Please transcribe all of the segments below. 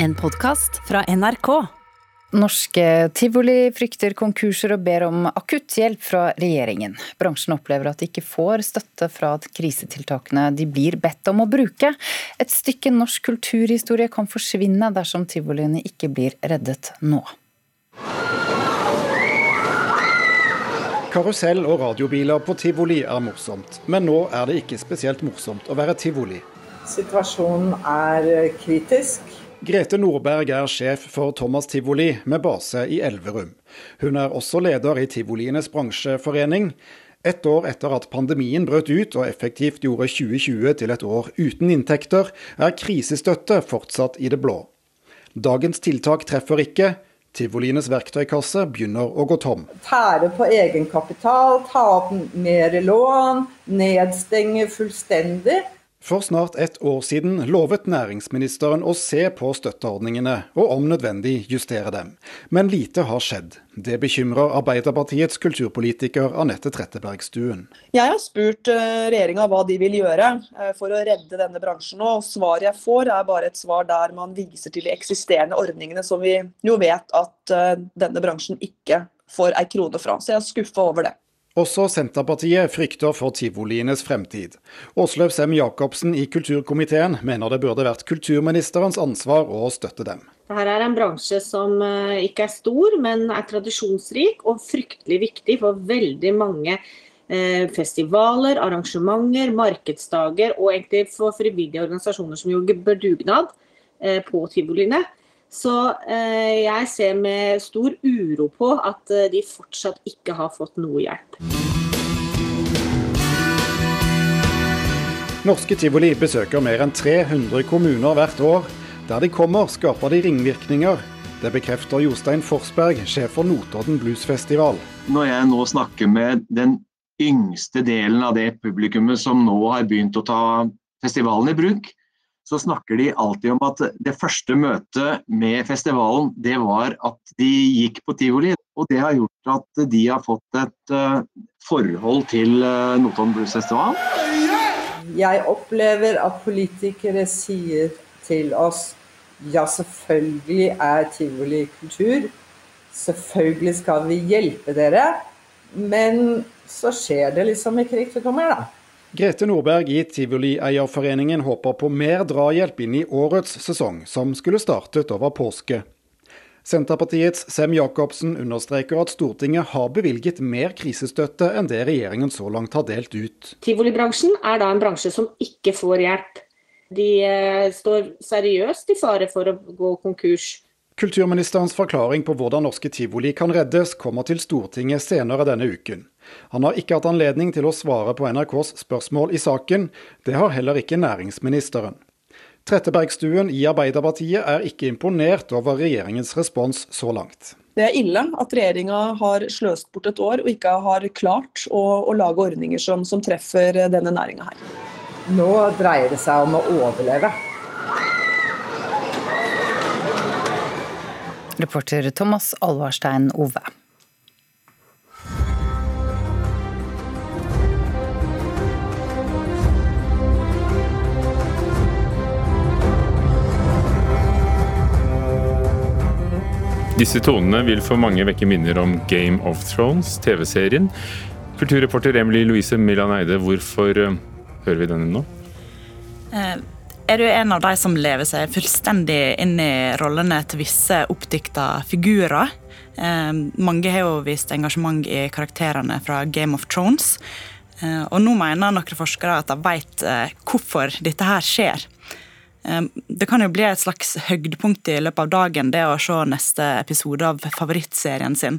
En podkast fra NRK. Norske tivoli frykter konkurser og ber om akutt hjelp fra regjeringen. Bransjen opplever at de ikke får støtte fra krisetiltakene de blir bedt om å bruke. Et stykke norsk kulturhistorie kan forsvinne dersom tivoliene ikke blir reddet nå. Karusell og radiobiler på tivoli er morsomt, men nå er det ikke spesielt morsomt å være tivoli. Situasjonen er kritisk. Grete Nordberg er sjef for Thomas Tivoli, med base i Elverum. Hun er også leder i tivolienes bransjeforening. Ett år etter at pandemien brøt ut og effektivt gjorde 2020 til et år uten inntekter, er krisestøtte fortsatt i det blå. Dagens tiltak treffer ikke. Tivolienes verktøykasse begynner å gå tom. Tære på egenkapital, ta opp mer lån, nedstenge fullstendig. For snart ett år siden lovet næringsministeren å se på støtteordningene, og om nødvendig justere dem. Men lite har skjedd. Det bekymrer Arbeiderpartiets kulturpolitiker Anette Trettebergstuen. Jeg har spurt eh, regjeringa hva de vil gjøre eh, for å redde denne bransjen. og Svaret jeg får er bare et svar der man viser til de eksisterende ordningene som vi jo vet at eh, denne bransjen ikke får ei krone fra. Så jeg er skuffa over det. Også Senterpartiet frykter for tivolienes fremtid. Åslaug Sem-Jacobsen i kulturkomiteen mener det burde vært kulturministerens ansvar å støtte dem. Dette er en bransje som eh, ikke er stor, men er tradisjonsrik og fryktelig viktig for veldig mange eh, festivaler, arrangementer, markedsdager og egentlig for frivillige organisasjoner som gjør dugnad eh, på tivoliene. Så eh, jeg ser med stor uro på at eh, de fortsatt ikke har fått noe hjelp. Norske tivoli besøker mer enn 300 kommuner hvert år. Der de kommer, skaper de ringvirkninger. Det bekrefter Jostein Forsberg, sjef for Notodden Bluesfestival. Når jeg nå snakker med den yngste delen av det publikummet som nå har begynt å ta festivalen i bruk, så snakker de alltid om at det første møtet med festivalen, det var at de gikk på tivoli. Og det har gjort at de har fått et uh, forhold til uh, Notodden Blues Festival. Jeg opplever at politikere sier til oss ja, selvfølgelig er tivoli kultur. Selvfølgelig skal vi hjelpe dere. Men så skjer det liksom i krigsutkommer, da. Grete Nordberg i Tivolieierforeningen håper på mer drahjelp inn i årets sesong, som skulle startet over påske. Senterpartiets Sem Jacobsen understreker at Stortinget har bevilget mer krisestøtte enn det regjeringen så langt har delt ut. Tivolibransjen er da en bransje som ikke får hjelp. De eh, står seriøst i fare for å gå konkurs. Kulturministerens forklaring på hvordan norske tivoli kan reddes, kommer til Stortinget senere denne uken. Han har ikke hatt anledning til å svare på NRKs spørsmål i saken. Det har heller ikke næringsministeren. Trettebergstuen i Arbeiderpartiet er ikke imponert over regjeringens respons så langt. Det er ille at regjeringa har sløst bort et år og ikke har klart å, å lage ordninger som, som treffer denne næringa her. Nå dreier det seg om å overleve. Reporter Thomas Alvarstein Ove. Disse tonene vil for mange vekke minner om Game of Thrones, TV-serien. Kulturreporter Emily Louise Millan Eide, hvorfor uh, hører vi denne nå? Uh, er du en av de som lever seg fullstendig inn i rollene til visse oppdikta figurer? Uh, mange har jo vist engasjement i karakterene fra Game of Thrones. Og nå mener noen forskere at de vet hvorfor dette her skjer. Det kan jo bli et slags høydepunkt i løpet av dagen, det å se neste episode av favorittserien sin.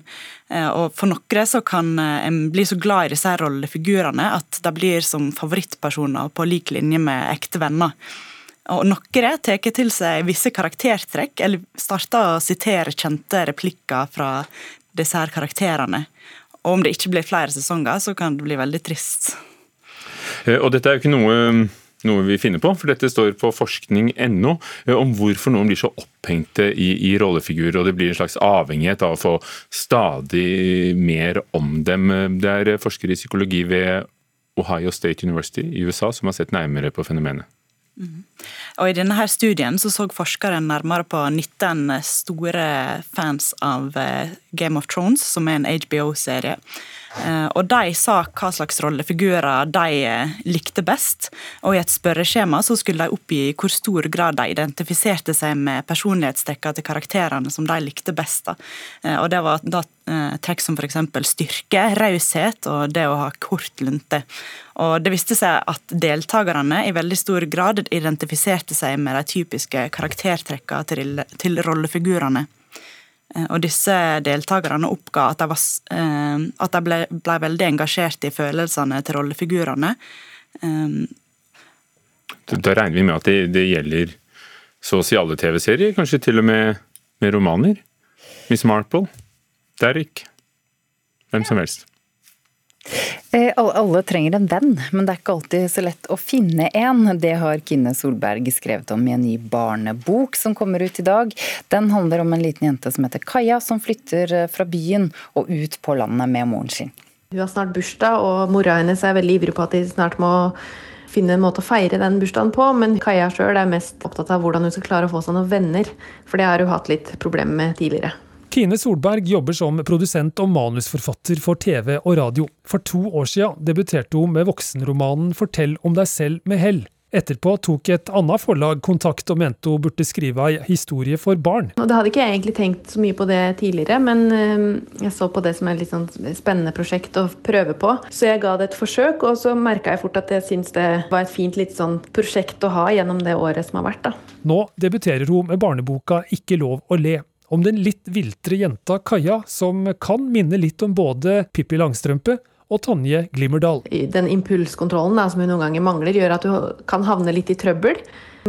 Eh, og For noen så kan eh, en bli så glad i disse rollefigurene at de blir som favorittpersoner på lik linje med ekte venner. Og Noen tar til seg visse karaktertrekk, eller starter å sitere kjente replikker fra disse her karakterene. Og om det ikke blir flere sesonger, så kan det bli veldig trist. Eh, og dette er jo ikke noe noe vi finner på, for dette står på forskning.no eh, om hvorfor noen blir så opphengte i, i, rollefigurer, og det blir en slags avhengighet av å få stadig mer om dem. Det er forskere i psykologi ved Ohio State University i USA som har sett nærmere på fenomenet. Og I denne her studien så, så forskeren nærmere på 19 store fans av eh, Game of Thrones, som er en HBO-serie. Eh, og De sa hva slags rollefigurer de eh, likte best. og I et spørreskjema så skulle de oppgi hvor stor grad de identifiserte seg med personlighetstrekkene til karakterene som de likte best. Og Det var da trekk som f.eks. styrke, raushet og det å ha kort lunte. Og Det viste seg at deltakerne i veldig stor grad identifiserte seg med de typiske karaktertrekkene til, til rollefigurene. Eh, og disse deltakerne oppga at de, var, eh, at de ble, ble, veldig engasjert i følelsene til rollefigurene. Eh, da regner vi med at det, det gjelder så å si alle TV-serier, kanskje til og med, med romaner? Miss Marple, Derrick, hvem som helst. Eh, alle trenger en venn, men det er ikke alltid så lett å finne en. Det har Kine Solberg skrevet om i en ny barnebok som kommer ut i dag. Den handler om en liten jente som heter Kaja, som flytter eh, fra byen og ut på landet med moren sin. Hun har snart bursdag, og mora hennes er veldig ivrig på at de snart må finne en måte å feire den bursdagen på, men Kaja sjøl er mest opptatt av hvordan hun skal klare å få seg noen venner, for det har hun hatt litt problemer med tidligere. Kine Solberg jobber som produsent og manusforfatter for TV og radio. For to år siden debuterte hun med voksenromanen 'Fortell om deg selv med hell'. Etterpå tok et annet forlag kontakt og mente hun burde skrive ei historie for barn. Det hadde ikke jeg egentlig tenkt så mye på det tidligere, men eh, jeg så på det som et litt sånn spennende prosjekt å prøve på. Så jeg ga det et forsøk, og så merka jeg fort at jeg syntes det var et fint litt sånn prosjekt å ha gjennom det året som har vært. da. Nå debuterer hun med barneboka 'Ikke lov å le' om den litt viltre jenta Kaja, som kan minne litt om både Pippi Langstrømpe og Tonje Glimmerdal. Den impulskontrollen da, som hun noen ganger mangler, gjør at du kan havne litt i trøbbel.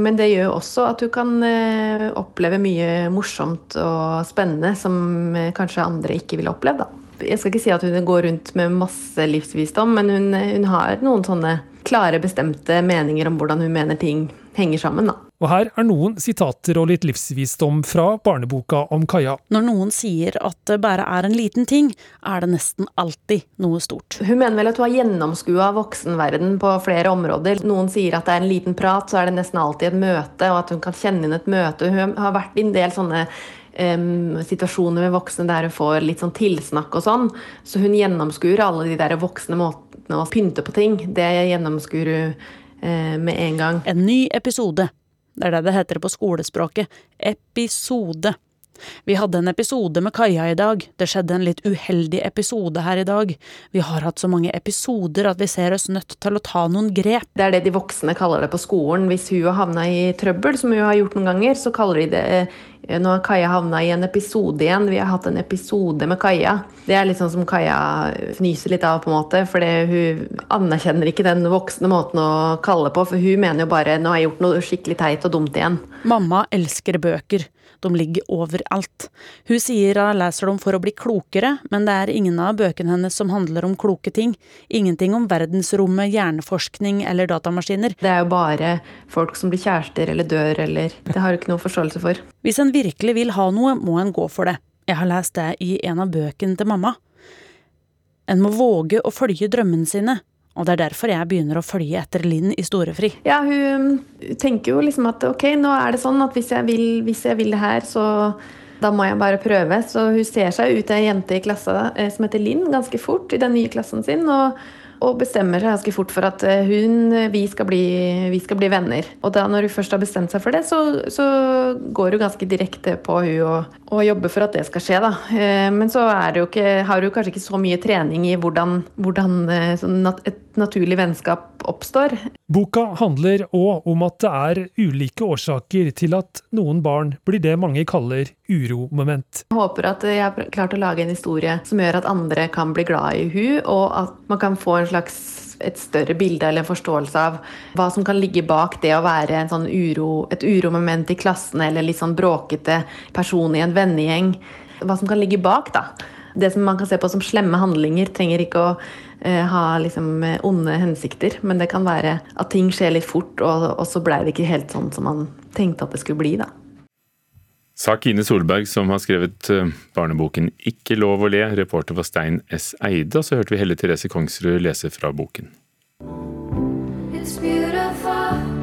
Men det gjør også at du kan eh, oppleve mye morsomt og spennende som eh, kanskje andre ikke ville opplevd. Jeg skal ikke si at hun går rundt med masse livsvisdom, men hun, hun har noen sånne klare, bestemte meninger om hvordan hun mener ting henger sammen. da. Og her er noen sitater og litt livsvisdom fra barneboka om Kaja. Når noen sier at det bare er en liten ting, er det nesten alltid noe stort. Hun mener vel at hun har gjennomskua voksenverden på flere områder. Noen sier at det er en liten prat, så er det nesten alltid et møte, og at hun kan kjenne inn et møte. Hun har vært i en del sånne um, situasjoner med voksne der hun får litt sånn tilsnakk og sånn. Så hun gjennomskuer alle de der voksne måtene å pynte på ting. Det gjennomskuer hun uh, med en gang. En ny episode det er det det heter på skolespråket. Episode. Vi hadde en episode med Kaja i dag. Det skjedde en litt uheldig episode her i dag. Vi har hatt så mange episoder at vi ser oss nødt til å ta noen grep. Det er det de voksne kaller det på skolen. Hvis hun har havna i trøbbel, som hun har gjort noen ganger, så kaller de det nå har Kaja havna i en episode igjen. Vi har hatt en episode med Kaja. Det er litt sånn som Kaja fnyser litt av, på en måte. For hun anerkjenner ikke den voksne måten å kalle på. For hun mener jo bare 'nå har jeg gjort noe skikkelig teit og dumt igjen'. Mamma elsker bøker. De ligger overalt. Hun sier hun leser dem for å bli klokere, men det er ingen av bøkene hennes som handler om kloke ting. Ingenting om verdensrommet, hjerneforskning eller datamaskiner. Det er jo bare folk som blir kjærester eller dør eller Det har du ikke noe forståelse for. Hvis en virkelig vil ha noe, må en gå for det. Jeg har lest det i en av bøkene til mamma. En må våge å følge drømmene sine, og det er derfor jeg begynner å følge etter Linn i Storefri. Ja, hun tenker jo liksom at ok, nå er det sånn at hvis jeg vil, hvis jeg vil det her, så da må jeg bare prøve. Så hun ser seg ut ei jente i klassa eh, som heter Linn, ganske fort i den nye klassen sin. og og bestemmer seg ganske fort for at eh, hun, vi skal, bli, vi skal bli venner. Og da når hun først har bestemt seg for det, så, så går hun ganske direkte på hun og, og, jobber for at det skal skje. Da. Eh, men så ikke, har hun kanskje ikke så mye trening i hvordan, hvordan eh, sånn et naturlig vennskap oppstår. Boka handler òg om at det er ulike årsaker til at noen barn blir det mange kaller uromoment. Jeg håper at jeg har klart å lage en historie som gjør at andre kan bli glad i hun, og at man kan få en slags et større bilde eller en forståelse av hva som kan ligge bak det å være sånn uro, et uromoment i klassen eller litt sånn bråkete person i en vennegjeng. Hva som kan ligge bak, da. Det som man kan se på som slemme handlinger, trenger ikke å eh, ha liksom onde hensikter. Men det kan være at ting skjer litt fort, og, og så blei det ikke helt sånn som man tenkte at det skulle bli. da Sa Kine Solberg, som har skrevet eh, barneboken 'Ikke lov å le', reporter for Stein S. Eide, og så hørte vi Helle Therese Kongsrud lese fra boken. It's beautiful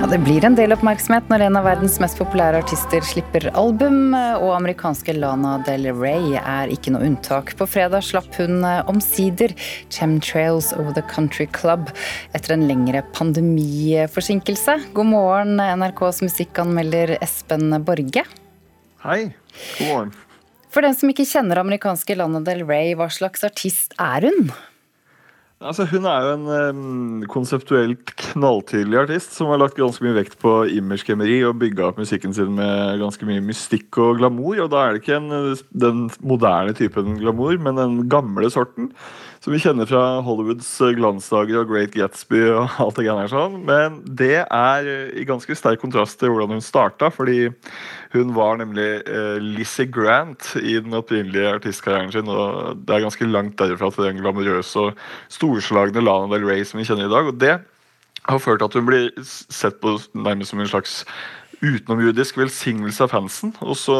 det blir en del oppmerksomhet når en av verdens mest populære artister slipper album, og amerikanske Lana Del Rey er ikke noe unntak. På fredag slapp hun omsider 'Chemtrails Over The Country Club' etter en lengre pandemiforsinkelse. God morgen, NRKs musikkanmelder Espen Borge. Hei, god morgen. For den som ikke kjenner amerikanske Lana Del Rey, hva slags artist er hun? Altså, hun er jo en um, konseptuelt knalltydelig artist som har lagt ganske mye vekt på imagekemeri og bygga opp musikken sin med ganske mye mystikk og glamour. Og da er det ikke en, den moderne typen glamour, men den gamle sorten som vi kjenner fra Hollywoods glansdager og Great Gatsby og alt det her sånn. Men det er i ganske sterk kontrast til hvordan hun starta, fordi hun var nemlig uh, Lizzie Grant i den opprinnelige artistkarrieren sin, og det er ganske langt derifra til den glamorøse og storslagne Lana Del Rey som vi kjenner i dag. og det har ført til at hun blir sett på nærmest som en slags utenomjudisk velsignelse av fansen. Og så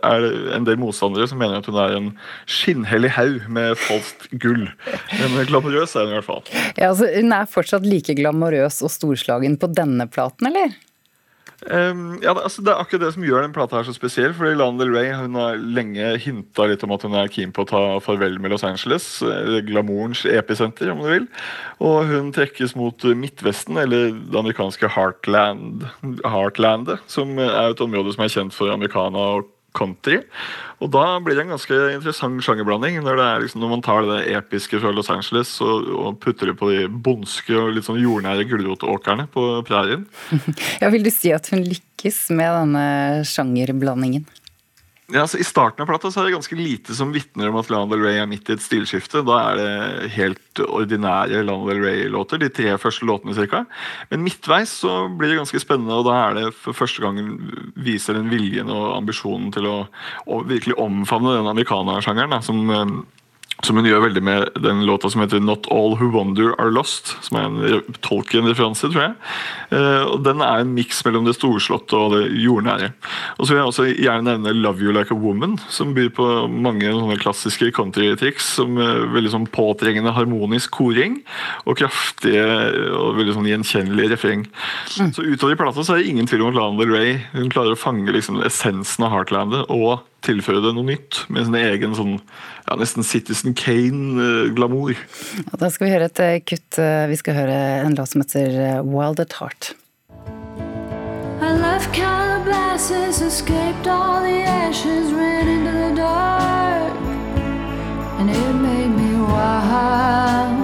er det en del motstandere som mener at hun er en skinnhellig haug med falskt gull. Men glamorøs er hun i hvert fall. Ja, altså, Hun er fortsatt like glamorøs og storslagen på denne platen, eller? Um, ja, altså Det er akkurat det som gjør den plata her så spesiell. fordi Lana Del Rey hun har lenge hinta litt om at hun er keen på å ta farvel med Los Angeles. Glamourens episenter, om du vil. Og hun trekkes mot Midtvesten, eller det amerikanske Heartland, Heartlandet, som er et område som er kjent for americana og country. Og da blir det en ganske interessant sjangerblanding når, det liksom, når man tar det episke fra Los Angeles og, og putter det på de bondske og litt sånn jordnære gulrotåkrene på prærien. Ja, vil du si at hun lykkes med denne sjangerblandingen? Ja, altså I starten av plata så er det ganske lite som vitner om at Lana Del Rey er midt i et stilskifte. Da er det helt ordinære Lana Del Rey-låter, de tre første låtene cirka. Men midtveis så blir det ganske spennende, og da er det for første gang viser den viljen og ambisjonen til å, å virkelig omfavne den amerikanersjangeren som som hun gjør veldig med den låta som heter 'Not All Who Wonder Are Lost'. Som er en Tolkien-referanse, tror jeg. Uh, og Den er en miks mellom det storslåtte og det jordnære. Og så vil jeg også gjerne nevne 'Love You Like a Woman', som byr på mange sånne klassiske countrytriks. Som er veldig sånn påtrengende harmonisk koring og kraftige og veldig sånn gjenkjennelige refreng. Mm. Så utover i plata så er det ingen tvil om at Lana Del Rey hun klarer å fange liksom essensen av Heartlandet og tilføre det noe nytt med sin egen sånn ja, nesten Citizen Kane-glamour. Ja, da skal vi høre et eh, kutt. Eh, vi skal høre en låt som heter eh, Wild at Heart. I left Calabasas, escaped all the ashes, ran into the dark. And it made me wild,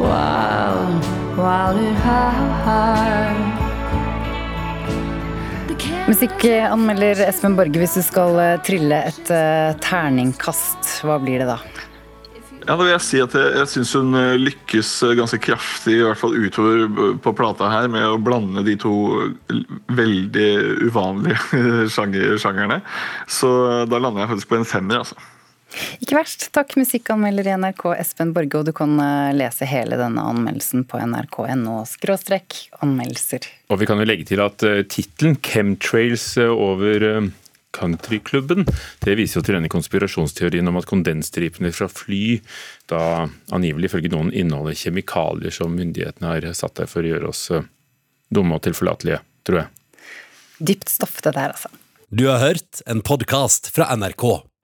wild, wild at heart. Musikkanmelder Espen Borge, hvis du skal eh, trille et uh, terningkast, hva blir det da? Ja, da vil Jeg si at jeg, jeg syns hun eh, lykkes ganske kraftig, i hvert fall utover på plata her, med å blande de to veldig uvanlige sjanger, sjangerne. Så da lander jeg faktisk på en femmer, altså. Ikke verst. Takk, musikkanmelder i NRK Espen Borge, og du kan eh, lese hele denne anmeldelsen på nrk.no skråstrekk anmeldelser. Og vi kan jo legge til at uh, tittelen 'Chemtrails eh, over countryklubben', det viser jo til denne konspirasjonsteorien om at kondensstripene fra fly da angivelig ifølge noen inneholder kjemikalier som myndighetene har satt der for å gjøre oss dumme og tilforlatelige, tror jeg. Dypt stoff det der, altså. Du har hørt en podkast fra NRK.